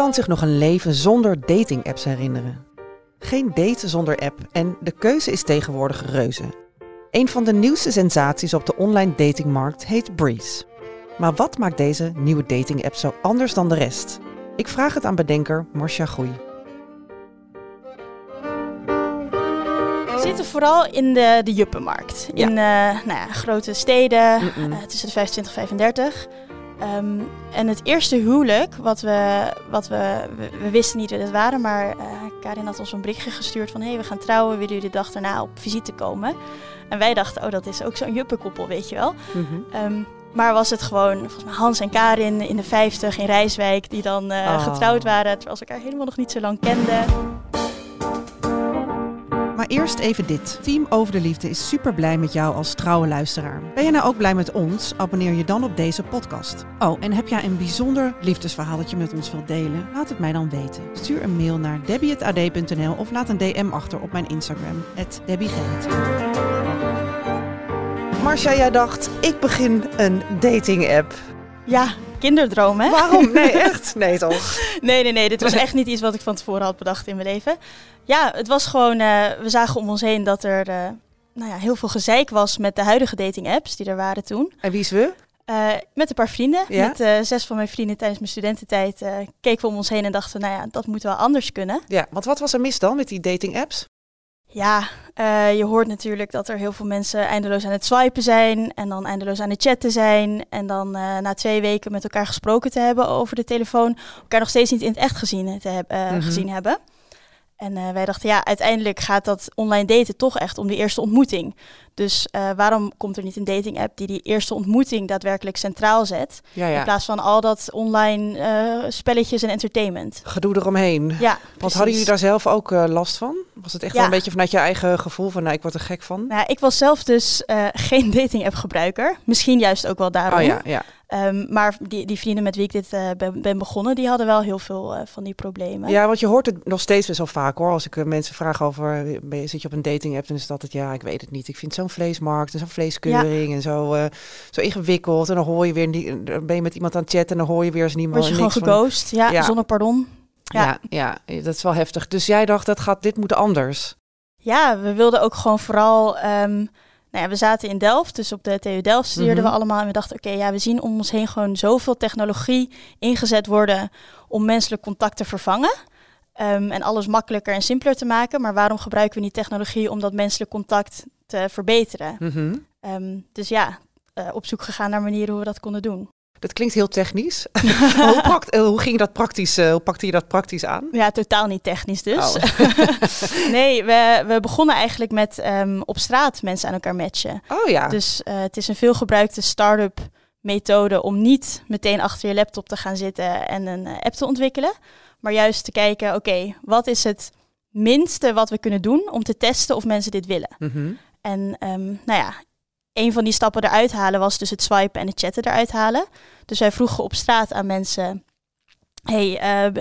kan zich nog een leven zonder dating-apps herinneren. Geen date zonder app en de keuze is tegenwoordig reuze. Een van de nieuwste sensaties op de online datingmarkt heet Breeze. Maar wat maakt deze nieuwe dating-app zo anders dan de rest? Ik vraag het aan bedenker Marcia Groei. We zitten vooral in de, de juppenmarkt. Ja. In eh, nou ja, grote steden, Mm-mm. eh, tussen de 25 en 35. Ehm, en het eerste huwelijk, wat we, wat we, we, we wisten niet wie het waren, maar eh, Karin had ons een berichtje gestuurd van hé, hey, we gaan trouwen, willen jullie de dag daarna op visite komen? En wij dachten, oh, dat is ook zo'n juppenkoppel, weet je wel. Mhm. Ehm, maar was het gewoon volgens mij Hans en Karin in de 50 in Rijswijk die dan eh, Oh. getrouwd waren, terwijl ze elkaar helemaal nog niet zo lang kenden. Eerst even dit. Team Over de Liefde is super blij met jou als trouwe luisteraar. Ben je nou ook blij met ons? Abonneer je dan op deze podcast. Oh, en heb jij een bijzonder liefdesverhaal dat je met ons wilt delen? Laat het mij dan weten. Stuur een mail naar debbie.ad.nl of laat een DM achter op mijn Instagram, @debbiegeet. Marcia, jij dacht, ik begin een dating-app. Ja, kinderdroom hè? Waarom? Nee, echt? Nee, toch? Nee, nee, nee. Dit was echt niet iets wat ik van tevoren had bedacht in mijn leven. Ja, het was gewoon... eh, we zagen om ons heen dat er eh, nou ja, heel veel gezeik was met de huidige dating-apps die er waren toen. En wie is we? Eh, met een paar vrienden. Ja? Met zes van mijn vrienden tijdens mijn studententijd keken we om ons heen en dachten... nou ja, dat moet wel anders kunnen. Ja, want wat was er mis dan met die dating-apps? Ja, eh, je hoort natuurlijk dat er heel veel mensen eindeloos aan het swipen zijn en dan eindeloos aan het chatten zijn en dan eh, na twee weken met elkaar gesproken te hebben over de telefoon, elkaar nog steeds niet in het echt gezien, te heb- eh, Mhm. gezien hebben. En eh, wij dachten, ja, uiteindelijk gaat dat online daten toch echt om die eerste ontmoeting. Dus eh, waarom komt er niet een dating app die die eerste ontmoeting daadwerkelijk centraal zet, Ja, in plaats van al dat online eh, spelletjes en entertainment? Gedoe eromheen. Ja, Want hadden jullie daar zelf ook last van? Was het echt wel een beetje vanuit je eigen gevoel van, nou, ik word er gek van? Nou, ik was zelf dus geen dating app gebruiker. Misschien juist ook wel daarom. Oh ja, ja. Ehm, maar die, die vrienden met wie ik dit eh, ben, ben begonnen, die hadden wel heel veel eh, van die problemen. Ja, want je hoort het nog steeds best wel vaak hoor. Als ik eh, mensen vraag over, ben je, zit je op een dating app? Dan is dat het, ja, ik weet het niet. Ik vind zo'n vleesmarkt en zo'n vleeskeuring en zo, zo ingewikkeld. En dan hoor je weer, ben je met iemand aan het chatten en dan hoor je weer eens niemand. Word je gewoon van- geghost, ja, Ja. zonder pardon. Ja. ja, dat is wel heftig. Dus jij dacht, dat gaat, dit moet anders. Ja, we wilden ook gewoon vooral... ehm, nou ja, we zaten in Delft, dus op de TU Delft studeerden Mhm. we allemaal. En we dachten, oké, ja, we zien om ons heen gewoon zoveel technologie ingezet worden om menselijk contact te vervangen. Ehm, en alles makkelijker en simpeler te maken. Maar waarom gebruiken we niet technologie om dat menselijk contact te verbeteren? Mhm. Ehm, dus ja, eh, op zoek gegaan naar manieren hoe we dat konden doen. Dat klinkt heel technisch. hoe, prakt- eh, hoe ging dat praktisch? eh, hoe pakte je dat praktisch aan? Ja, totaal niet technisch dus. Oh. nee, we, we begonnen eigenlijk met ehm, op straat mensen aan elkaar matchen. Oh ja. Dus eh, het is een veelgebruikte start-up methode om niet meteen achter je laptop te gaan zitten en een app te ontwikkelen. Maar juist te kijken, oké, wat is het minste wat we kunnen doen om te testen of mensen dit willen? Mhm. En ehm, nou ja, een van die stappen eruit halen was dus het swipen en het chatten eruit halen. Dus wij vroegen op straat aan mensen: Hey, eh,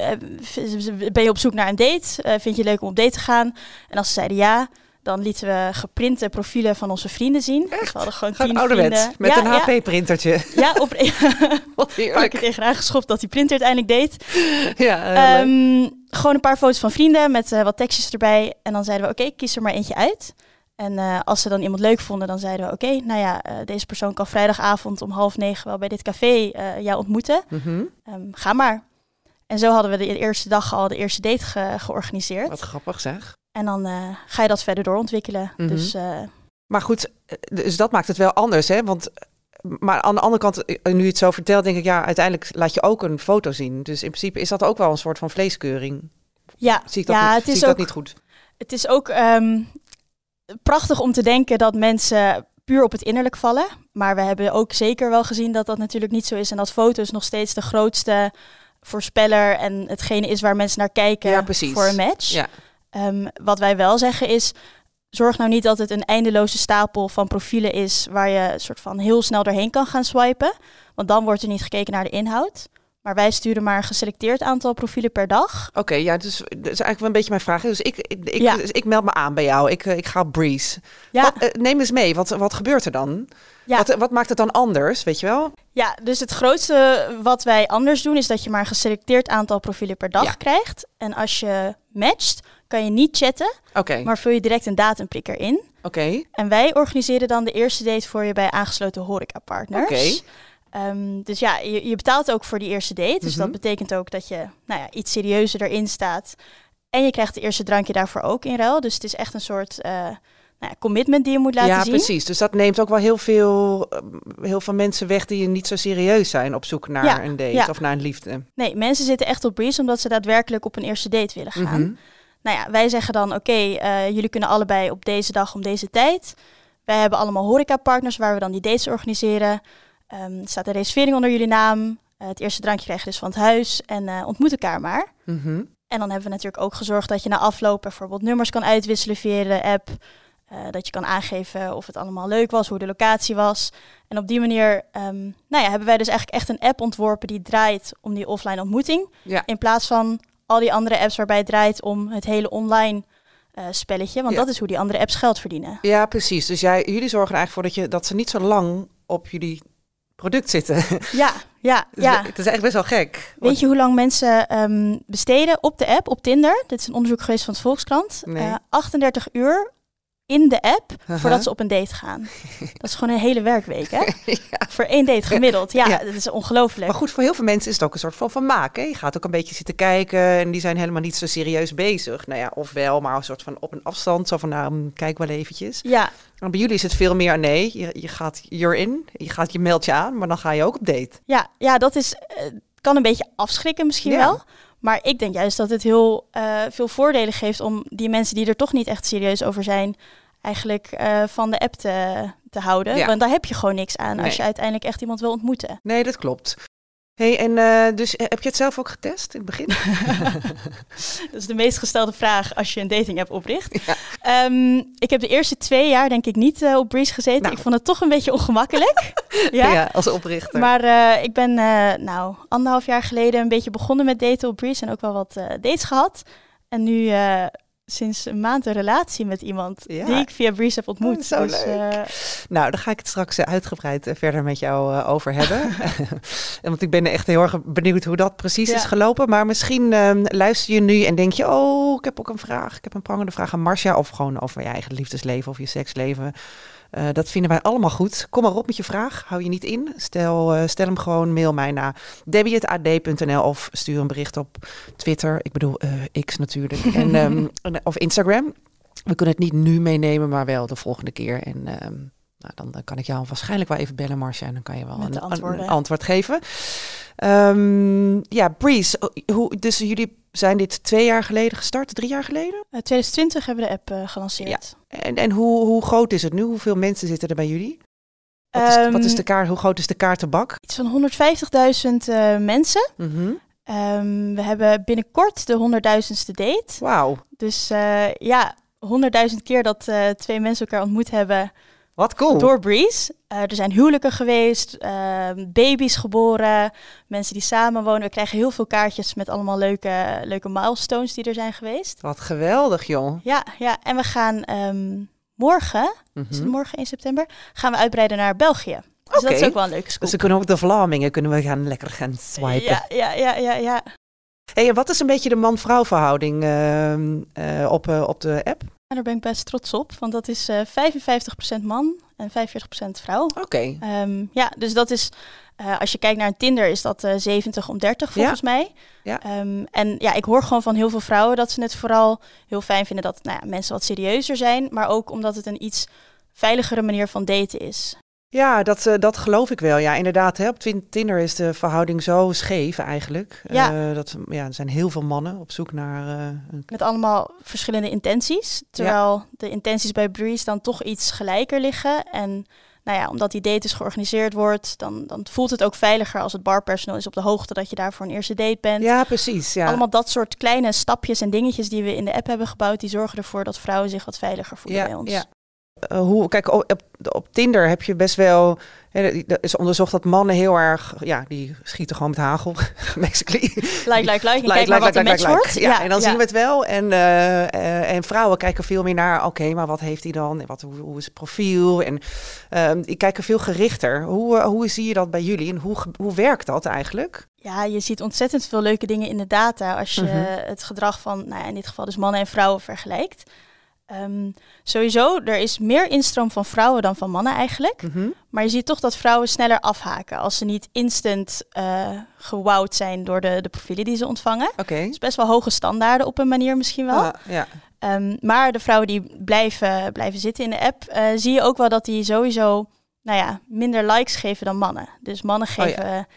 ben je op zoek naar een date? Eh, vind je het leuk om op date te gaan? En als ze zeiden ja, dan lieten we geprinte profielen van onze vrienden zien. Dus we hadden gewoon tien ouderwets, vrienden. met ja, een HP-printertje. Ja, op Wat ik heerlijk. tegenaan geschopt dat die printer uiteindelijk deed. Ja. Ehm, gewoon een paar foto's van vrienden met eh, wat tekstjes erbij. En dan zeiden we, oké, kies er maar eentje uit. En eh, als ze dan iemand leuk vonden, dan zeiden we, oké, nou ja, eh, deze persoon kan vrijdagavond om half negen wel bij dit café eh, jou ontmoeten. Mhm. Ehm, ga maar. En zo hadden we de eerste dag al de eerste date ge- georganiseerd. Wat grappig zeg. En dan ga je dat verder doorontwikkelen. Mhm. Dus Maar goed, dus dat maakt het wel anders, hè? Want, maar aan de andere kant, nu je het zo vertelt, denk ik, ja, uiteindelijk laat je ook een foto zien. Dus in principe is dat ook wel een soort van vleeskeuring. ja, Zie ik dat, ja niet, het zie is ik dat ook niet goed? Het is ook ehm, prachtig om te denken dat mensen puur op het innerlijk vallen. Maar we hebben ook zeker wel gezien dat dat natuurlijk niet zo is. En dat foto's nog steeds de grootste voorspeller en hetgene is waar mensen naar kijken Ja, voor een match. Ja. Ehm, wat wij wel zeggen is, zorg nou niet dat het een eindeloze stapel van profielen is waar je soort van heel snel doorheen kan gaan swipen. Want dan wordt er niet gekeken naar de inhoud. Maar wij sturen maar een geselecteerd aantal profielen per dag. Oké, ja, dus dat is eigenlijk wel een beetje mijn vraag. Dus ik, ik, ik, Ja. dus ik meld me aan bij jou. Ik, eh, ik ga op Breeze. Ja, Wat, eh, neem eens mee, wat, wat gebeurt er dan? Ja. Wat, wat maakt het dan anders, weet je wel? ja, dus het grootste wat wij anders doen is dat je maar een geselecteerd aantal profielen per dag Ja. krijgt. En als je matcht, kan je niet chatten, maar vul je direct een datumprikker in. oké. En wij organiseren dan de eerste date voor je bij aangesloten horecapartners. Oké. Ehm, dus ja, je, je betaalt ook voor die eerste date. Dus Mhm. dat betekent ook dat je nou ja, iets serieuzer erin staat. En je krijgt het eerste drankje daarvoor ook in ruil. Dus het is echt een soort eh, nou ja, commitment die je moet laten Ja, zien. precies. Dus dat neemt ook wel heel veel, eh, heel veel mensen weg die niet zo serieus zijn op zoek naar Ja, een date ja. of naar een liefde. Nee, mensen zitten echt op Breeze omdat ze daadwerkelijk op een eerste date willen gaan. Mhm. Nou ja, wij zeggen dan, oké, eh, jullie kunnen allebei op deze dag om deze tijd. Wij hebben allemaal horecapartners waar we dan die dates organiseren. Ehm, staat een reservering onder jullie naam. Eh, het eerste drankje krijg je dus van het huis. En eh, ontmoet elkaar maar. Mhm. En dan hebben we natuurlijk ook gezorgd dat je na afloop bijvoorbeeld nummers kan uitwisselen via de app. Eh, dat je kan aangeven of het allemaal leuk was, hoe de locatie was. En op die manier ehm, nou ja, hebben wij dus eigenlijk echt een app ontworpen die draait om die offline ontmoeting. Ja. In plaats van al die andere apps waarbij het draait om het hele online spelletje. Want Ja. dat is hoe die andere apps geld verdienen. Ja, precies. Dus jij, jullie zorgen er eigenlijk voor dat, je, dat ze niet zo lang op jullie product zitten. Ja, ja, Dus ja. Het is echt best wel gek. Weet je hoe lang mensen ehm, besteden op de app, op Tinder? Dit is een onderzoek geweest van het Volkskrant. Nee. Eh, 38 uur in de app voordat ze op een date gaan. Dat is gewoon een hele werkweek, hè? Ja. Voor één date gemiddeld. Ja, Ja. dat is ongelooflijk. Maar goed, voor heel veel mensen is het ook een soort van vermaak. Hè? Je gaat ook een beetje zitten kijken en die zijn helemaal niet zo serieus bezig. Nou ja, ofwel, maar een soort van op een afstand. Zo van, nou, mm, kijk wel eventjes. Ja, Maar bij jullie is het veel meer, nee, je, je gaat you're in, je gaat je meldt je aan, maar dan ga je ook op date. ja, ja, dat is, eh, kan een beetje afschrikken misschien Ja. wel. Maar ik denk juist dat het heel eh, veel voordelen geeft om die mensen die er toch niet echt serieus over zijn, eigenlijk eh, van de app te, te houden. Ja. Want daar heb je gewoon niks aan Nee. als je uiteindelijk echt iemand wil ontmoeten. Nee, dat klopt. Hey, en eh, dus eh, heb je het zelf ook getest in het begin? Dat is de meest gestelde vraag als je een dating app opricht. Ja. Ehm, ik heb de eerste twee jaar denk ik niet eh, op Breeze gezeten. Nou. Ik vond het toch een beetje ongemakkelijk. ja. als oprichter. Maar ik ben nou anderhalf jaar geleden een beetje begonnen met daten op Breeze en ook wel wat dates gehad. En nu sinds een maand een relatie met iemand Ja. die ik via Breeze heb ontmoet. Oh, zo dus, leuk. eh, Nou, daar ga ik het straks eh, uitgebreid eh, verder met jou over hebben. En Want ik ben echt heel erg benieuwd hoe dat precies Ja. is gelopen. Maar misschien ehm, luister je nu en denk je, oh, ik heb ook een vraag. Ik heb een prangende vraag aan Marcia. Of gewoon over je eigen liefdesleven of je seksleven. Eh, dat vinden wij allemaal goed. Kom maar op met je vraag. Hou je niet in. Stel, eh, stel hem gewoon. Mail mij naar debbie.ad.nl of stuur een bericht op Twitter. Ik bedoel, eh, X natuurlijk. en, ehm, of Instagram. We kunnen het niet nu meenemen, maar wel de volgende keer. En ehm, nou, dan, dan kan ik jou waarschijnlijk wel even bellen, Marcia. En dan kan je wel een antwoord geven. Ehm, ja, Breeze. oh, Hoe, dus jullie zijn dit twee jaar geleden gestart? Drie jaar geleden? eh, 2020 hebben we de app eh, gelanceerd. En, en hoe, hoe groot is het nu? Hoeveel mensen zitten er bij jullie? Wat is, wat is Ehm, de kaart, hoe groot is de kaartenbak? Iets van 150.000 eh, mensen. Mhm. Ehm, we hebben binnenkort de 100.000ste date. Wauw, Dus ja, 100.000 keer dat twee mensen elkaar ontmoet hebben wat cool. door Breeze. Eh, er zijn huwelijken geweest, ehm, baby's geboren, mensen die samenwonen. We krijgen heel veel kaartjes met allemaal leuke, leuke milestones die er zijn geweest. Wat geweldig, joh. Ja, ja. en we gaan ehm, morgen, is het Mhm. morgen in september, gaan we uitbreiden naar België. Dus dat is ook wel een leuke scoop. Dus we kunnen ook de Vlamingen kunnen we gaan lekker gaan swipen. ja, ja, ja, ja, ja. Hey, en wat is een beetje de man-vrouw verhouding ehm, eh, op, eh, op de app? Daar ben ik best trots op, want dat is eh 55% man en 45% vrouw. Oké. Ehm, ja, dus dat is, eh, als je kijkt naar een Tinder, is dat eh 70 om 30 volgens mij. Ja. Ehm, en ja, ik hoor gewoon van heel veel vrouwen dat ze het vooral heel fijn vinden dat nou ja, mensen wat serieuzer zijn, maar ook omdat het een iets veiligere manier van daten is. Ja, dat, eh, dat geloof ik wel. Ja, inderdaad. Hè, op Tinder is de verhouding zo scheef eigenlijk. Ja. Eh, dat, ja, er zijn heel veel mannen op zoek naar... eh, een... Met allemaal verschillende intenties, terwijl de intenties bij Breeze dan toch iets gelijker liggen. En nou ja, omdat die date dus georganiseerd wordt, dan, dan voelt het ook veiliger als het barpersoneel is op de hoogte dat je daar voor een eerste date bent. Ja, precies. Ja. Allemaal dat soort kleine stapjes en dingetjes die we in de app hebben gebouwd, die zorgen ervoor dat vrouwen zich wat veiliger voelen ja, bij ons. Ja. Uh, hoe, kijk, op, op Tinder heb je best wel er is onderzocht dat mannen heel erg, ja, die schieten gewoon met hagel, basically. Like, like, like. En like, kijk maar wat de match wordt. Ja, en dan zien we het wel. En, uh, en vrouwen kijken veel meer naar, oké, maar wat heeft hij dan? Wat, hoe, hoe is het profiel? En uh, die kijken veel gerichter. Hoe, uh, hoe zie je dat bij jullie? En hoe, hoe werkt dat eigenlijk? Ja, je ziet ontzettend veel leuke dingen in de data als je mm-hmm. het gedrag van, nou ja, in dit geval dus mannen en vrouwen vergelijkt. Um, sowieso, er is meer instroom van vrouwen dan van mannen eigenlijk. Mhm. Maar je ziet toch dat vrouwen sneller afhaken als ze niet instant uh, gewowd zijn door de, de profielen die ze ontvangen. Oké. Okay. is best wel hoge standaarden op een manier misschien wel. Ah, ja. Um, maar de vrouwen die blijven, blijven zitten in de app, uh, zie je ook wel dat die sowieso nou ja, minder likes geven dan mannen. Dus mannen oh, geven oh, ja.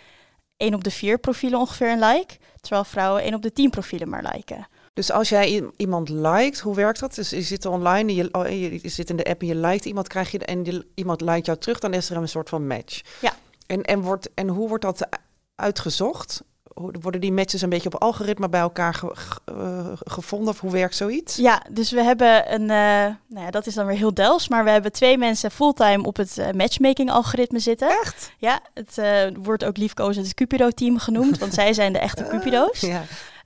1 op de 4 profielen ongeveer een like, terwijl vrouwen 1 op de 10 profielen maar liken. Dus als jij iemand liked, hoe werkt dat? Dus je zit online, je, oh, je, je zit in de app en je liked iemand, krijg je en die, iemand liked jou terug, dan is er een soort van match. Ja. En, en, wordt, en hoe wordt dat uitgezocht? Worden die matches een beetje op algoritme bij elkaar uh, gevonden? Of hoe werkt zoiets? Ja, dus we hebben een, uh, nou ja, dat is dan weer heel dels, maar we hebben twee mensen fulltime op het uh, matchmaking algoritme zitten. Echt? Ja, het wordt ook liefkozend het Cupido-team genoemd, want zij zijn de echte Cupido's. ja.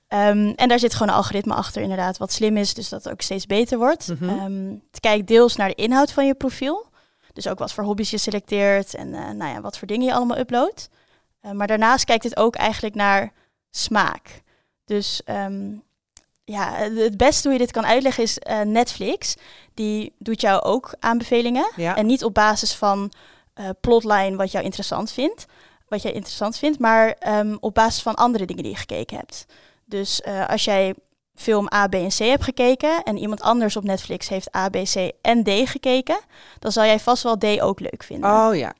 Um, en daar zit gewoon een algoritme achter, inderdaad, wat slim is, dus dat het ook steeds beter wordt. Mm -hmm. het kijkt deels naar de inhoud van je profiel. Dus ook wat voor hobby's je selecteert en uh, nou ja, wat voor dingen je allemaal uploadt. Uh, maar daarnaast kijkt het ook eigenlijk naar smaak. Dus um, ja, het beste hoe je dit kan uitleggen is uh, Netflix. Die doet jou ook aanbevelingen. Ja. En niet op basis van plotline wat jou interessant vindt, wat jij interessant vindt, maar op basis van andere dingen die je gekeken hebt. Dus uh, als jij film A, B en C hebt gekeken en iemand anders op Netflix heeft A, B, C en D gekeken, dan zal jij vast wel D ook leuk vinden. Oh ja.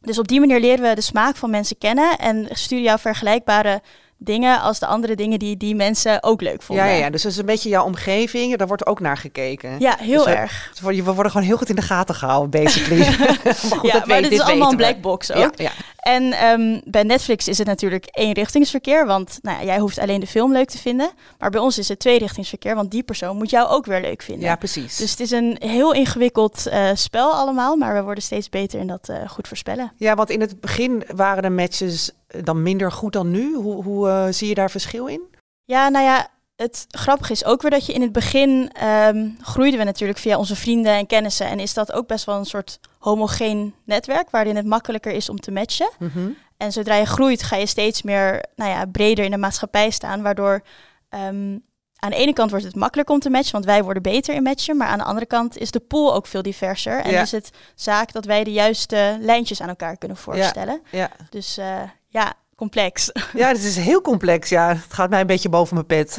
Dus op die manier leren we de smaak van mensen kennen en sturen jou vergelijkbare dingen als de andere dingen die die mensen ook leuk vonden. Ja, ja, dus dat is een beetje jouw omgeving. Daar wordt ook naar gekeken. Ja, heel dus erg. We, worden gewoon heel goed in de gaten gehouden, basically. maar goed, ja, maar dit is allemaal een black box ook. Ja, ja. En um, bij Netflix is het natuurlijk eenrichtingsverkeer, want nou jij hoeft alleen de film leuk te vinden. Maar bij ons is het tweerichtingsverkeer, want die persoon moet jou ook weer leuk vinden. Ja, precies. Dus het is een heel ingewikkeld uh, spel allemaal, maar we worden steeds beter in dat uh, goed voorspellen. Ja, want in het begin waren de matches dan minder goed dan nu? Hoe, hoe uh, zie je daar verschil in? Ja, nou ja, het grappige is ook weer dat je in het begin um, groeiden we natuurlijk via onze vrienden en kennissen. En is dat ook best wel een soort homogeen netwerk waarin het makkelijker is om te matchen. Mm -hmm. En zodra je groeit, ga je steeds meer nou ja, breder in de maatschappij staan. Waardoor um, aan de ene kant wordt het makkelijker om te matchen, want wij worden beter in matchen. Maar aan de andere kant is de pool ook veel diverser. En ja. is het zaak dat wij de juiste lijntjes aan elkaar kunnen voorstellen. Ja. ja. Dus uh, ja, complex. Ja, het is heel complex. Ja, het gaat mij een beetje boven mijn pet.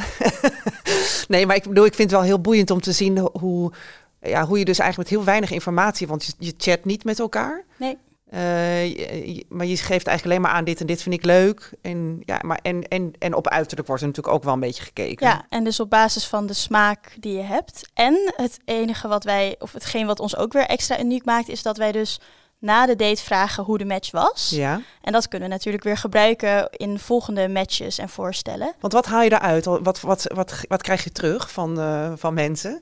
nee, maar ik bedoel, ik vind het wel heel boeiend om te zien hoe, ja, hoe je dus eigenlijk met heel weinig informatie, want je, je chat niet met elkaar. Nee. Uh, maar je geeft eigenlijk alleen maar aan dit en dit vind ik leuk. En, ja, maar en, en, en op uiterlijk wordt er natuurlijk ook wel een beetje gekeken. Ja, en dus op basis van de smaak die je hebt. En het enige wat wij, of hetgeen wat ons ook weer extra uniek maakt, is dat wij dus na de date vragen hoe de match was. Ja. En dat kunnen we natuurlijk weer gebruiken in volgende matches en voorstellen. Want wat haal je daaruit? Wat, wat, wat, wat krijg je terug van, uh, van mensen?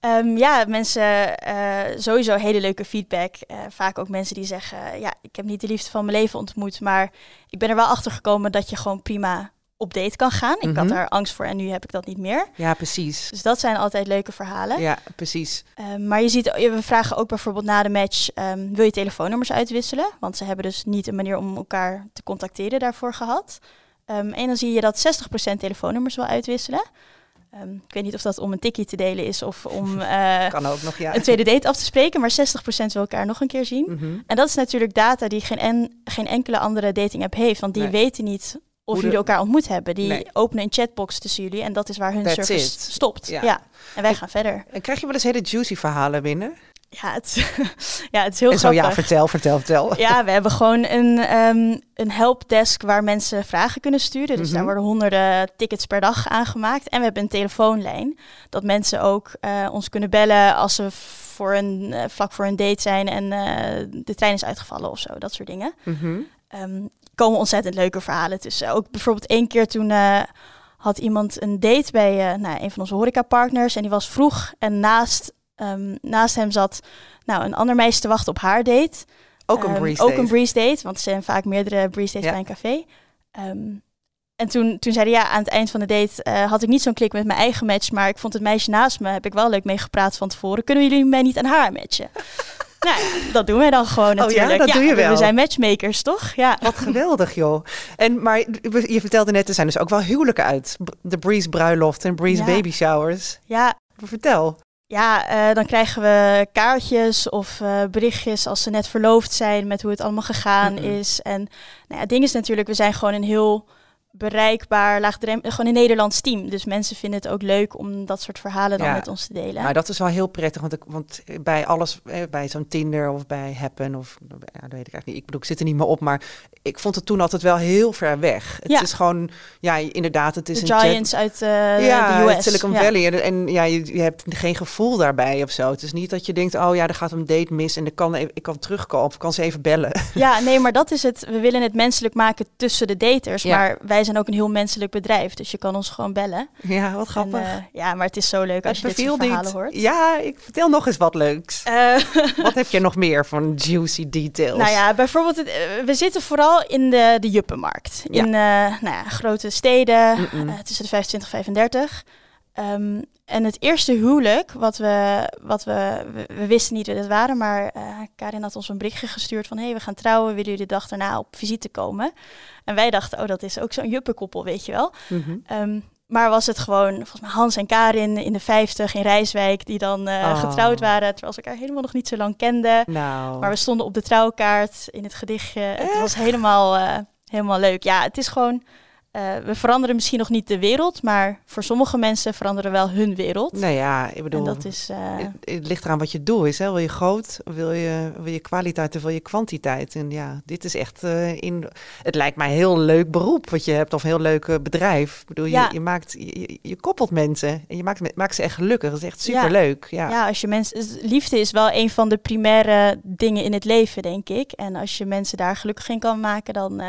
Um, ja, mensen uh, sowieso hele leuke feedback. Uh, vaak ook mensen die zeggen, ja, ik heb niet de liefde van mijn leven ontmoet, maar ik ben er wel achter gekomen dat je gewoon prima op date kan gaan. Ik had mhm. daar angst voor en nu heb ik dat niet meer. Ja, precies. Dus dat zijn altijd leuke verhalen. Ja, precies. Um, maar je ziet, we vragen ook bijvoorbeeld na de match, um, wil je telefoonnummers uitwisselen? Want ze hebben dus niet een manier om elkaar te contacteren daarvoor gehad. Um, en dan zie je dat 60% telefoonnummers wil uitwisselen. Um, ik weet niet of dat om een tikkie te delen is of om uh, kan ook nog, ja. een tweede date af te spreken, maar 60% wil elkaar nog een keer zien. Mm -hmm. En dat is natuurlijk data die geen, en, geen enkele andere dating app heeft, want die nee. weten niet of jullie elkaar ontmoet hebben. Die nee. openen een chatbox tussen jullie en dat is waar hun That's service it. stopt. Ja. ja. En wij gaan verder. En krijg je wel eens hele juicy verhalen binnen? Ja, het, ja, het is heel en zo, grappig. Ja, vertel, vertel, vertel. Ja, we hebben gewoon een, um, een helpdesk waar mensen vragen kunnen sturen. Dus mm -hmm. daar worden honderden tickets per dag aangemaakt. En we hebben een telefoonlijn. Dat mensen ook uh, ons kunnen bellen als ze voor een, uh, vlak voor een date zijn en uh, de trein is uitgevallen of zo. Dat soort dingen. Mm -hmm. um, komen ontzettend leuke verhalen tussen. Ook bijvoorbeeld één keer toen had iemand een date bij nou, een van onze horecapartners. En die was vroeg en naast Ehm, naast hem zat nou, een ander meisje te wachten op haar date. Ook een Ehm, breeze Ook date. een breeze date, want er zijn vaak meerdere breeze dates Ja. bij een café. Ehm, en toen, toen zei hij, ja, aan het eind van de date eh, had ik niet zo'n klik met mijn eigen match, maar ik vond het meisje naast me, heb ik wel leuk mee gepraat van tevoren. Kunnen jullie mij niet aan haar matchen? nou ja, dat doen wij dan gewoon Oh ja, natuurlijk. dat doe je we- wel. We zijn matchmakers, toch? Ja. Wat geweldig, joh. En, maar je vertelde net, er zijn dus ook wel huwelijken uit. De Breeze bruiloft en Breeze Ja. baby showers. Ja, Vertel. Ja, eh, dan krijgen we kaartjes of eh, berichtjes als ze net verloofd zijn met hoe het allemaal gegaan is. En nou ja, het ding is natuurlijk, we zijn gewoon een heel bereikbaar, laagdrempelig, gewoon een Nederlands team. Dus mensen vinden het ook leuk om dat soort verhalen dan Ja. met ons te delen. Nou, dat is wel heel prettig, want, ik, want bij alles, eh, bij zo'n Tinder of bij Happen of, ja, dat weet ik eigenlijk niet. Ik bedoel, ik zit er niet meer op, maar ik vond het toen altijd wel heel ver weg. Het Ja. is gewoon, ja, inderdaad, het is de een chat- Giants uit eh, ja, de US. Silicon Ja. Valley. En, en ja, je, je hebt geen gevoel daarbij of zo. Het is niet dat je denkt, oh ja, er gaat een date mis en ik kan, even, ik kan terugkomen of kan ze even bellen. Ja, nee, maar dat is het. We willen het menselijk maken tussen de daters. Ja. Maar wij zijn ook een heel menselijk bedrijf. Dus je kan ons gewoon bellen. Ja, wat grappig. En, eh, ja, maar het is zo leuk als je dit soort verhalen hoort. Ja, ik vertel nog eens wat leuks. Eh, wat heb je nog meer van juicy details? Nou ja, bijvoorbeeld, het, eh, we zitten vooral in de, de juppenmarkt. Ja. In nou ja, grote steden, Mm-mm. eh, tussen de 25 en 35. Ehm, en het eerste huwelijk, wat we, wat we, we, we wisten niet wie het waren, maar eh, Karin had ons een berichtje gestuurd van, hé, hey, we gaan trouwen, willen jullie de dag daarna op visite komen? En wij dachten, oh, dat is ook zo'n juppenkoppel, weet je wel. Mhm. Ehm, maar was het gewoon, volgens mij Hans en Karin in de 50 in Rijswijk, die dan eh, Oh. getrouwd waren, terwijl ze elkaar helemaal nog niet zo lang kenden. Nou, Maar we stonden op de trouwkaart in het gedichtje. Het was helemaal, eh, helemaal leuk. Ja, het is gewoon. Eh, we veranderen misschien nog niet de wereld, maar voor sommige mensen veranderen wel hun wereld. nou ja, ik bedoel, en dat is. eh, het, het ligt eraan wat je doel is. Hè? Wil je groot, wil je, wil je kwaliteit of wil je kwantiteit? En ja, dit is echt eh, in. Het lijkt mij een heel leuk beroep wat je hebt, of een heel leuk bedrijf. Ik bedoel, Ja. je, je maakt, je, koppelt mensen en je maakt, maakt ze echt gelukkig. Dat is echt Ja. superleuk. Ja. ja. als je mensen. Liefde is wel een van de primaire dingen in het leven, denk ik. En als je mensen daar gelukkig in kan maken, dan.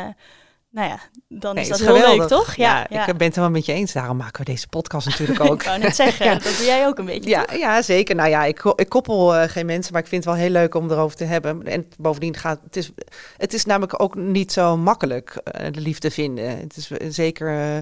Eh, nou ja, dan Nee, is dat heel geweldig. leuk, toch? Ja, ik ben het helemaal met je eens. Daarom maken we deze podcast natuurlijk ook. ik wou net zeggen, Ja. dat doe jij ook een beetje. Ja, toch? ja, zeker. Nou ja, ik, ik koppel eh, geen mensen, maar ik vind het wel heel leuk om erover te hebben. En bovendien gaat het is, het is namelijk ook niet zo makkelijk eh, de liefde vinden. Het is eh, zeker eh,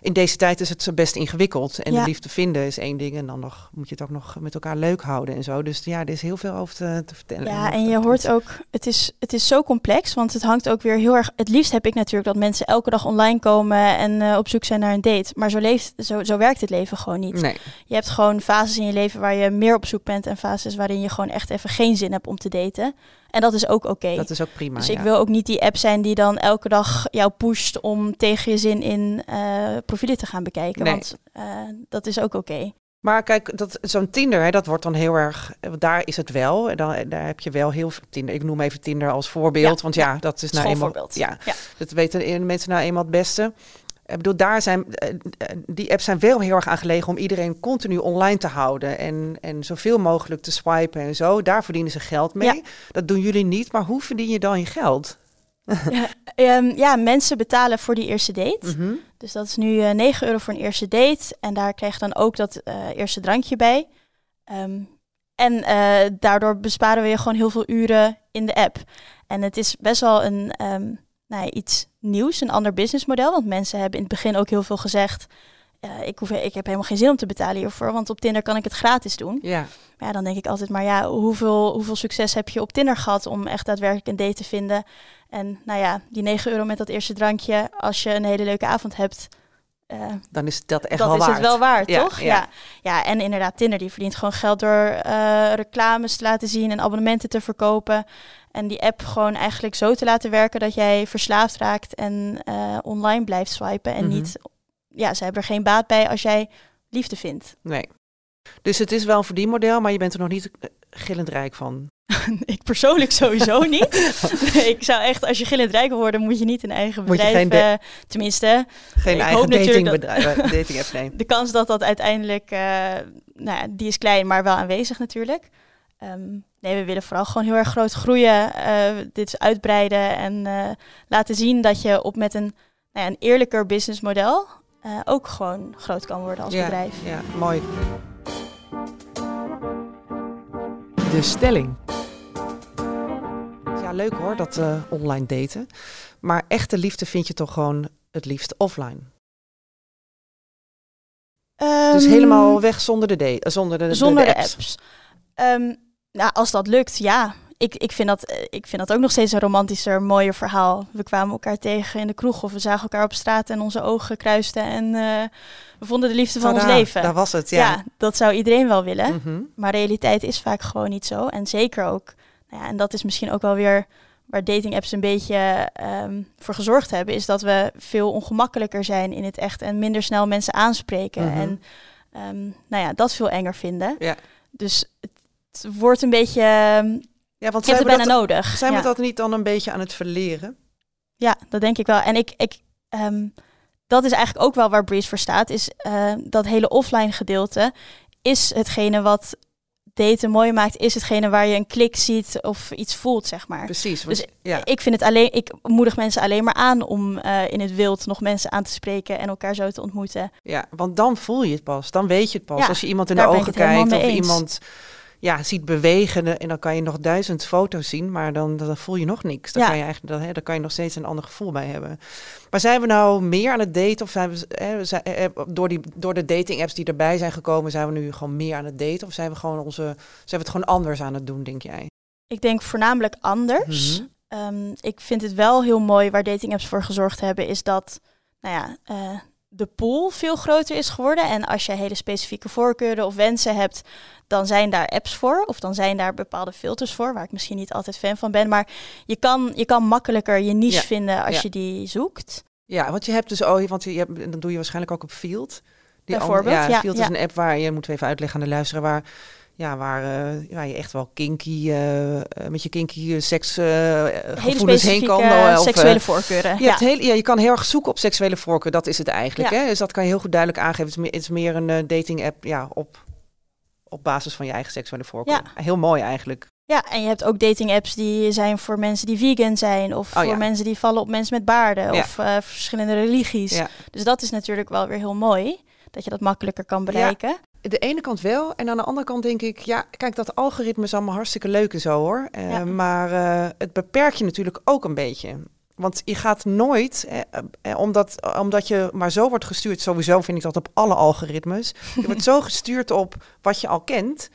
in deze tijd is het zo best ingewikkeld. En Ja. de liefde vinden is één ding en dan nog moet je het ook nog met elkaar leuk houden en zo. Dus ja, er is heel veel over te, te vertellen. Ja, en je hoort ook, het is, het is zo complex, want het hangt ook weer heel erg. Het liefst heb ik natuurlijk dat mensen elke dag online komen en eh, op zoek zijn naar een date. Maar zo, leeft, zo, zo werkt het leven gewoon niet. Nee, Je hebt gewoon fases in je leven waar je meer op zoek bent en fases waarin je gewoon echt even geen zin hebt om te daten. En dat is ook oké. dat is ook prima. Dus ja. ik wil ook niet die app zijn die dan elke dag jou pusht om tegen je zin in eh, profielen te gaan bekijken. Nee. Want eh, dat is ook oké. Maar kijk, dat, zo'n Tinder, hè, dat wordt dan heel erg. Daar is het wel. En Dan, daar heb je wel heel veel Tinder. Ik noem even Tinder als voorbeeld. Ja, want ja, dat is nou eenmaal. Ja, Ja. dat weten mensen nou eenmaal het beste. Ik bedoel, daar zijn, eh, eh, die apps zijn wel heel erg aan gelegen om iedereen continu online te houden. En, en zoveel mogelijk te swipen en zo. Daar verdienen ze geld mee. Ja. Dat doen jullie niet. Maar hoe verdien je dan je geld? Ja, ehm, ja, mensen betalen voor die eerste date. Mhm. Dus dat is nu eh 9 euro voor een eerste date. En daar krijg je dan ook dat eh, eerste drankje bij. Ehm, en eh, daardoor besparen we je gewoon heel veel uren in de app. En het is best wel een, ehm, nou ja, iets nieuws, een ander businessmodel. Want mensen hebben in het begin ook heel veel gezegd... ik, hoef, ik heb helemaal geen zin om te betalen hiervoor, want op Tinder kan ik het gratis doen. Ja. Maar ja, dan denk ik altijd maar, ja, hoeveel, hoeveel succes heb je op Tinder gehad om echt daadwerkelijk een date te vinden? En nou ja, die 9 euro met dat eerste drankje, als je een hele leuke avond hebt, eh, Dan is dat echt dat wel is waard. het wel waard, Ja, toch? ja. Ja. ja, en inderdaad, Tinder die verdient gewoon geld door eh, reclames te laten zien en abonnementen te verkopen. En die app gewoon eigenlijk zo te laten werken dat jij verslaafd raakt en eh, online blijft swipen. En Mhm. niet, ja, ze hebben er geen baat bij als jij liefde vindt. Nee. Dus het is wel een verdienmodel, maar je bent er nog niet gillend rijk van. ik persoonlijk sowieso niet. Nee, ik zou echt, als je gillend rijk wil worden, moet je niet een eigen Moet je bedrijf. geen eh, tenminste, Geen Ik eigen hoop natuurlijk dat- datingbedrijf, eh, dating nee. de kans dat dat uiteindelijk, eh, nou ja, die is klein, maar wel aanwezig natuurlijk. Ehm, nee, we willen vooral gewoon heel erg groot groeien, eh, dit uitbreiden en eh, laten zien dat je op met een, nou ja, een eerlijker businessmodel eh, ook gewoon groot kan worden als ja, bedrijf. Ja, mooi. De stelling. Ja, leuk hoor, dat uh, online daten. Maar echte liefde vind je toch gewoon het liefst offline? Um, dus helemaal weg zonder de, de, zonder de, zonder de, de apps. Um, nou, als dat lukt, ja. Ik, ik, vind dat, ik vind dat ook nog steeds een romantischer, mooier verhaal. We kwamen elkaar tegen in de kroeg of we zagen elkaar op straat en onze ogen kruisten en uh, we vonden de liefde van ons leven. Daar was het, ja. ja. dat zou iedereen wel willen. Mm -hmm. Maar realiteit is vaak gewoon niet zo. En zeker ook, nou ja, en dat is misschien ook wel weer waar dating apps een beetje um, voor gezorgd hebben, is dat we veel ongemakkelijker zijn in het echt en minder snel mensen aanspreken. Mm -hmm. En um, nou ja, dat veel enger vinden. Ja. Dus het, het wordt een beetje. Ja, want je hebt het bijna dat, nodig. Zijn ja. we dat niet dan een beetje aan het verleren? Ja, dat denk ik wel. En ik, ik um, dat is eigenlijk ook wel waar Breeze voor staat. Is uh, dat hele offline gedeelte is hetgene wat daten mooi maakt, is hetgene waar je een klik ziet of iets voelt, zeg maar. Precies. Dus ja. ik vind het alleen, ik moedig mensen alleen maar aan om uh, in het wild nog mensen aan te spreken en elkaar zo te ontmoeten. Ja, want dan voel je het pas, dan weet je het pas. Ja, Als je iemand in de ogen kijkt of iemand ja, ziet bewegen en dan kan je nog duizend foto's zien, maar dan, dan voel je nog niks. Dan, Ja. kan je eigenlijk, dan, hè, dan kan je nog steeds een ander gevoel bij hebben. Maar zijn we nou meer aan het daten of zijn we hè, zijn, eh, door, die, door de dating apps die erbij zijn gekomen, zijn we nu gewoon meer aan het daten of zijn we gewoon onze, zijn we het gewoon anders aan het doen, denk jij? Ik denk voornamelijk anders. Mhm. Ehm, ik vind het wel heel mooi waar dating apps voor gezorgd hebben, is dat nou ja, eh, de pool veel groter is geworden. En als je hele specifieke voorkeuren of wensen hebt, dan zijn daar apps voor. Of dan zijn daar bepaalde filters voor, waar ik misschien niet altijd fan van ben. Maar je kan, je kan makkelijker je niche Ja, vinden als ja. je die zoekt. Ja, want je hebt dus, oh, want je hebt, dan doe je waarschijnlijk ook op Field. Die Bijvoorbeeld, andere- ja, ja, Field is een app waar je, moeten we even uitleggen aan de luisteraar, waar, ja, waar, waar je echt wel kinky, eh, eh, met je kinky seks Hele gevoelens heen kan. of, seksuele voorkeuren. je, ja. heel, ja, je kan heel erg zoeken op seksuele voorkeur, dat is het eigenlijk. Ja. Hè? Dus dat kan je heel goed duidelijk aangeven. Het is meer, het is meer een dating app ja, op, op basis van je eigen seksuele voorkeur. Heel mooi eigenlijk. Ja, en je hebt ook dating apps die zijn voor mensen die vegan zijn. Of Oh, voor ja. mensen die vallen op mensen met baarden. Ja. Of verschillende religies. Ja. Dus dat is natuurlijk wel weer heel mooi. Dat je dat makkelijker kan bereiken. De ene kant wel. En aan de andere kant denk ik, ja, kijk, dat algoritme is allemaal hartstikke leuk en zo hoor. Eh, Ja. Maar eh, het beperkt je natuurlijk ook een beetje. Want je gaat nooit, eh, eh, omdat, omdat je maar zo wordt gestuurd, sowieso vind ik dat op alle algoritmes. Je wordt zo gestuurd op wat je al kent,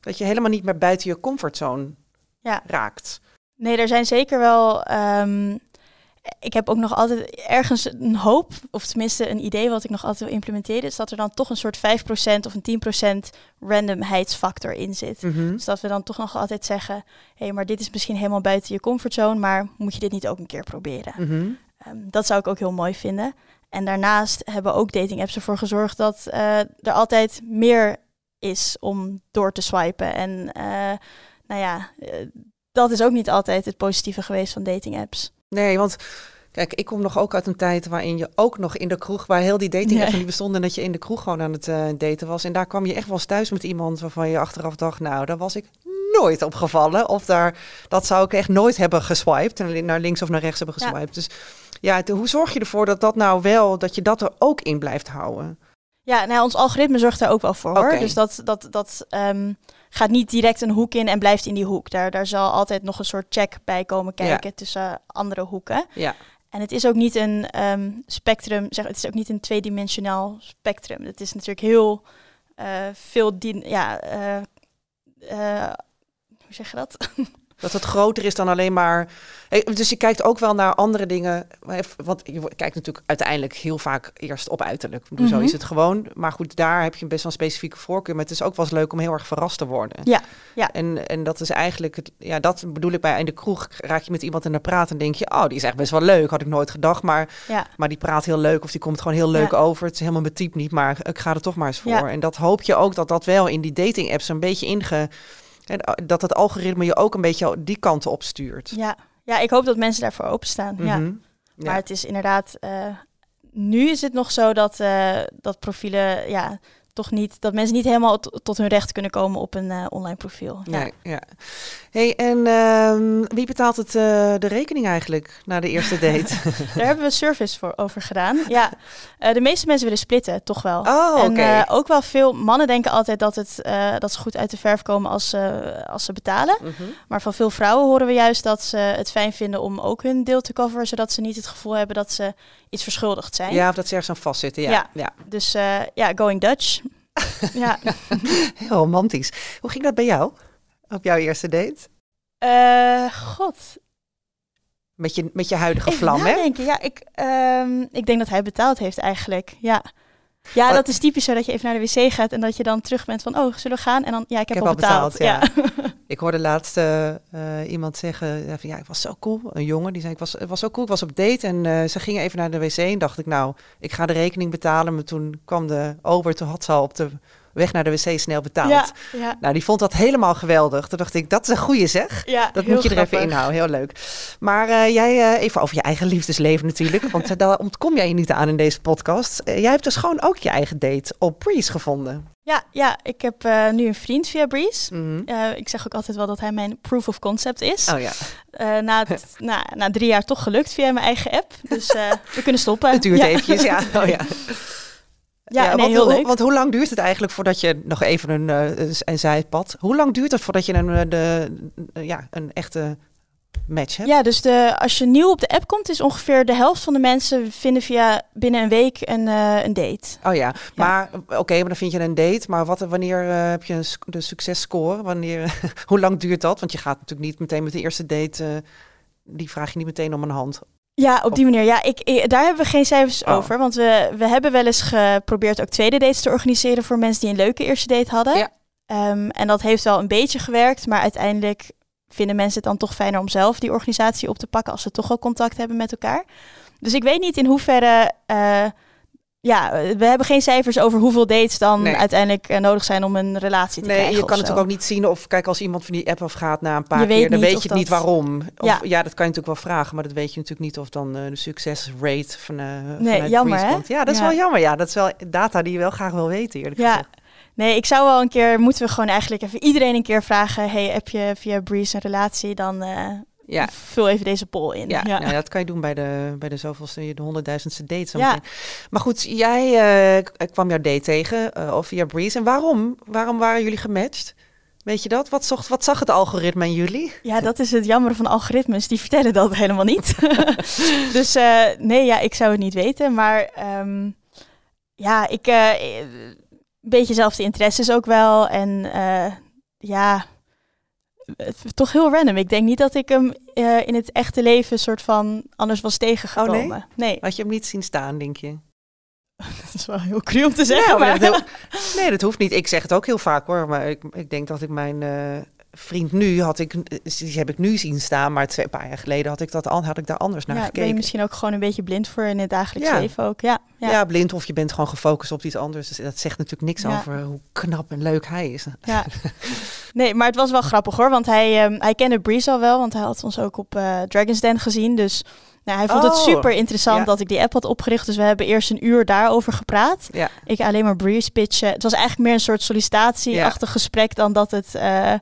dat je helemaal niet meer buiten je comfortzone Ja. raakt. Nee, er zijn zeker wel. ehm, ik heb ook nog altijd ergens een hoop, of tenminste een idee wat ik nog altijd wil implementeren, is dat er dan toch een soort 5% of een 10% randomheidsfactor in zit. Mhm. Dus dat we dan toch nog altijd zeggen, hé, hey, maar dit is misschien helemaal buiten je comfortzone, maar moet je dit niet ook een keer proberen? Mhm. Ehm, dat zou ik ook heel mooi vinden. En daarnaast hebben ook dating apps ervoor gezorgd dat eh, er altijd meer is om door te swipen. En eh, nou ja, eh, dat is ook niet altijd het positieve geweest van dating apps. Nee, want kijk, ik kom nog ook uit een tijd waarin je ook nog in de kroeg, waar heel die dating nog niet bestonden, en dat je in de kroeg gewoon aan het eh, daten was. En daar kwam je echt wel eens thuis met iemand waarvan je achteraf dacht, nou, daar was ik nooit opgevallen. Of daar, dat zou ik echt nooit hebben geswiped, en naar links of naar rechts hebben Ja. geswiped. Dus ja, het- hoe zorg je ervoor dat dat nou wel, dat je dat er ook in blijft houden? Ja, nou, ons algoritme zorgt daar ook wel voor hoor. Dus dat, dat, dat ehm, gaat niet direct een hoek in en blijft in die hoek. Daar, daar zal altijd nog een soort check bij komen kijken tussen andere hoeken. Ja, En het is ook niet een ehm, spectrum, zeg, het is ook niet een tweedimensionaal spectrum. Het is natuurlijk heel eh, veel, ja, eh, eh, hoe zeg je dat? dat het groter is dan alleen maar. Dus je kijkt ook wel naar andere dingen. Want je kijkt natuurlijk uiteindelijk heel vaak eerst op uiterlijk. Zo Mhm. is het gewoon. Maar goed, daar heb je best wel een specifieke voorkeur. Maar het is ook wel eens leuk om heel erg verrast te worden. Ja, ja. En, en dat is eigenlijk, het, ja, dat bedoel ik bij in de kroeg. Raak je met iemand in de praat en denk je, oh, die is echt best wel leuk. Had ik nooit gedacht. Maar, ja. maar die praat heel leuk of die komt gewoon heel leuk Ja. over. Het is helemaal mijn type niet, maar ik ga er toch maar eens voor. Ja. En dat hoop je ook dat dat wel in die dating apps een beetje inge. En eh, dat het algoritme je ook een beetje die kant op stuurt. Ja. ja, ik hoop dat mensen daarvoor openstaan. ja. Mhm. Ja. Maar het is inderdaad, eh, nu is het nog zo dat, eh, dat profielen ja, toch niet dat mensen niet helemaal tot hun recht kunnen komen op een eh, online profiel. Ja. Nee, ja. Hey, en ehm, wie betaalt het, eh, de rekening eigenlijk na de eerste date? Daar hebben we service voor over gedaan. Ja, Eh, de meeste mensen willen splitten, toch wel. Oh, En ook wel veel mannen denken altijd dat, het, dat ze goed uit de verf komen als, ze als ze betalen. Mhm. Maar van veel vrouwen horen we juist dat ze het fijn vinden om ook hun deel te coveren, zodat ze niet het gevoel hebben dat ze iets verschuldigd zijn. Ja, of dat ze ergens aan vastzitten. Ja, Ja. ja. Dus ja, going Dutch. Ja. heel romantisch. Hoe ging dat bij jou op jouw eerste date? Eh, God. Met je, met je huidige Even vlam, hè? Ja, ik, ehm, ik denk dat hij betaald heeft eigenlijk. Ja. Ja, dat is typisch zo dat je even naar de wc gaat en dat je dan terug bent van, oh, zullen we gaan? En dan, ja, ik heb, heb al al betaald. betaald, ja. Ik hoorde laatst eh, eh, iemand zeggen, ja, van, ja, ik was zo cool. Een jongen die zei, ik was, het was zo cool, ik was op date en eh, ze gingen even naar de wc en dacht ik, nou, ik ga de rekening betalen. Maar toen kwam de ober, toen had ze al op de weg naar de wc snel betaald. ja, ja, Nou, die vond dat helemaal geweldig. Toen dacht ik, dat is een goede zeg. ja, Dat moet je er even inhouden, heel leuk. Maar eh, jij, eh, even over je eigen liefdesleven natuurlijk, want eh, daar ontkom jij je niet aan in deze podcast. Jij hebt dus gewoon ook je eigen date op Breeze gevonden. Ja, ja, ik heb nu een vriend via Breeze. Mhm. Ik zeg ook altijd wel dat hij mijn proof of concept is. Oh ja, na, het, na, na drie jaar toch gelukt via mijn eigen app. Dus we kunnen stoppen. het duurt ja. eventjes, ja. Oh, ja. Ja, nee, want, heel leuk. Want hoe lang duurt het eigenlijk voordat je nog even een, eh, een zijpad? Hoe lang duurt het voordat je een, eh, de, eh, ja, een echte match hebt? Ja, dus de, als je nieuw op de app komt, is ongeveer de helft van de mensen vinden via binnen een week een, een date. Oh ja, maar oké, maar dan vind je een date. Maar wat, wanneer heb je een, de successcore? Wanneer, hoe lang duurt dat? Want je gaat natuurlijk niet meteen met de eerste date, die vraag je niet meteen om een hand. Ja, op die manier. Ja, ik, ik- daar hebben we geen cijfers Oh. over. Want we, we hebben wel eens geprobeerd ook tweede dates te organiseren voor mensen die een leuke eerste date hadden. Ja. Ehm, en dat heeft wel een beetje gewerkt, maar uiteindelijk vinden mensen het dan toch fijner om zelf die organisatie op te pakken als ze toch al contact hebben met elkaar. Dus ik weet niet in hoeverre. eh, ja, we hebben geen cijfers over hoeveel dates dan Nee. uiteindelijk eh, nodig zijn om een relatie te Nee, krijgen. je of kan natuurlijk ook niet zien of, kijk, als iemand van die app afgaat na een paar Je keer, dan weet je het niet waarom. Of, ja. Ja. dat kan je natuurlijk wel vragen, maar dat weet je natuurlijk niet of dan eh, de succesrate van, eh Nee, jammer, hè? Ja, dat is Ja. wel jammer. Ja, dat is wel data die je wel graag wil weten, eerlijk Ja. gezegd. Nee, ik zou wel een keer, moeten we gewoon eigenlijk even iedereen een keer vragen. Hey, heb je via Breeze een relatie? Dan Ja. vul even deze poll in. Ja, ja. Nou, dat kan je doen bij de, bij de zoveelste, de honderdduizendste date. zo Ja. Maar goed, jij k- kwam jouw date tegen, eh, of via Breeze. En waarom? Waarom waren jullie gematcht? Weet je dat? Wat, zocht, wat zag het algoritme aan jullie? Ja, dat is het jammer van algoritmes. Die vertellen dat helemaal niet. dus eh, nee, ja, ik zou het niet weten. Maar ehm, ja, ik... een beetje zelfde interesses ook wel. En ja, toch heel random. Ik denk niet dat ik hem eh, in het echte leven soort van anders was tegengekomen. Oh, nee? nee? Had je hem niet zien staan, denk je? dat is wel heel cru om te zeggen. Ja, maar maar dat heel- nee, dat hoeft niet. Ik zeg het ook heel vaak hoor. Maar ik, ik denk dat ik mijn eh, vriend nu had ik, die heb ik nu zien staan, maar twee paar jaar geleden had ik dat al, had ik daar anders naar ja, ben je gekeken. misschien ook gewoon een beetje blind voor in het dagelijks Ja. leven ook. Ja, Ja. ja, blind of je bent gewoon gefocust op iets anders. Dus dat zegt natuurlijk niks Ja. over hoe knap en leuk hij is. ja. Nee, maar het was wel grappig hoor. Want hij, ehm, hij kende Breeze al wel, want hij had ons ook op eh Dragon's Den gezien. Dus nou, hij vond het Oh, super interessant ja. dat ik die app had opgericht. Dus we hebben eerst een uur daarover gepraat. Ja. Ik alleen maar Breeze pitchen. Het was eigenlijk meer een soort sollicitatieachtig gesprek dan dat het eh,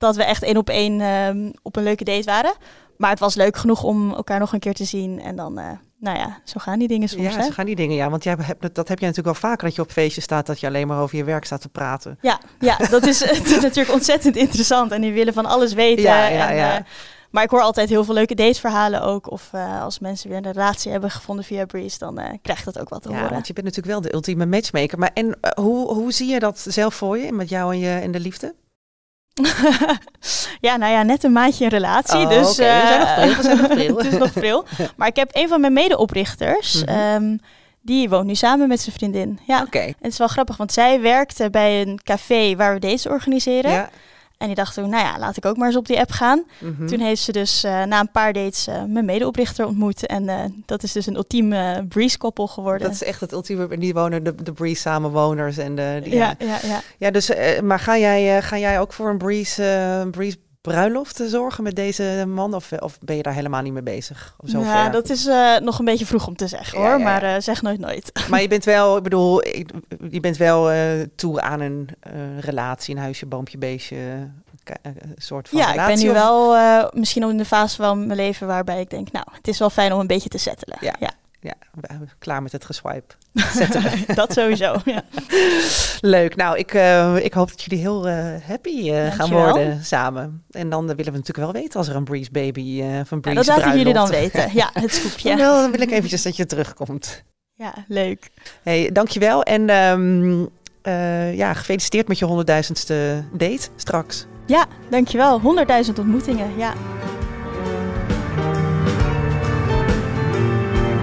dat we echt één op één ehm, op een leuke date waren. Maar het was leuk genoeg om elkaar nog een keer te zien. En dan, eh, nou ja, zo gaan die dingen soms. Ja, hè? zo gaan die dingen. Ja, want jij hebt, dat heb je natuurlijk wel vaker dat je op feestjes staat dat je alleen maar over je werk staat te praten. Ja, ja dat is, het is natuurlijk ontzettend interessant. En die willen van alles weten. Ja, ja, en, ja. eh, maar ik hoor altijd heel veel leuke dateverhalen ook. Of eh, als mensen weer een relatie hebben gevonden via Breeze, dan krijg je dat ook wat te Ja, horen. want je bent natuurlijk wel de ultieme matchmaker. Maar en hoe, hoe zie je dat zelf voor je met jou en, je, en de liefde? ja, nou ja, net een maandje in relatie. Oh, dus. We zijn nog eh, pril, we zijn nog pril. het is nog pril. Maar ik heb een van mijn medeoprichters. Ehm, die woont nu samen met zijn vriendin. Ja, Oké. het is wel grappig, want zij werkte bij een café waar we dates organiseren. Ja. En die dacht toen, nou ja, laat ik ook maar eens op die app gaan. mhm. Toen heeft ze dus eh, na een paar dates eh, mijn medeoprichter ontmoet. En eh, dat is dus een ultieme Breeze-koppel geworden. Dat is echt het ultieme. En die wonen de, de Breeze samenwoners. En de, die- ja, ja, ja. ja, dus, maar ga jij, ga jij ook voor een Breeze, Breeze bruiloft te zorgen met deze man? Of, of ben je daar helemaal niet mee bezig? Of zover? Ja, dat is eh, nog een beetje vroeg om te zeggen hoor, ja, ja. maar eh, zeg nooit nooit. Maar je bent wel, ik bedoel, ik- je bent wel eh, toe aan een eh, relatie, een huisje, boompje, beestje, eh, een soort van ja, ik ben nu of- wel eh, misschien in de fase van mijn leven waarbij ik denk, nou, het is wel fijn om een beetje te settelen. Ja. ja. Ja, klaar met het geswipe. Dat sowieso. Ja. Leuk. Nou, ik, eh, ik hoop dat jullie heel eh, happy eh, gaan worden samen. En dan willen we natuurlijk wel weten als er een Breeze Baby van Ja, Breeze dat laten jullie dan weten. Ja, het scoopje. wil, dan wil ik eventjes dat je terugkomt. Ja, leuk. Hey, dankjewel. En ehm, eh, ja, gefeliciteerd met je honderdduizendste date straks. Ja, dankjewel. 100.000 ontmoetingen. Ja.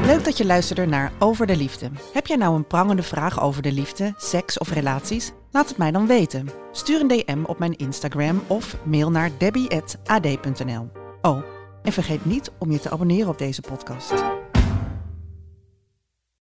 Leuk dat je luisterde naar Over de Liefde. Heb jij nou een prangende vraag over de liefde, seks of relaties? Laat het mij dan weten. Stuur een DM op mijn Instagram of mail naar debbie.ad.nl. Oh, en vergeet niet om je te abonneren op deze podcast.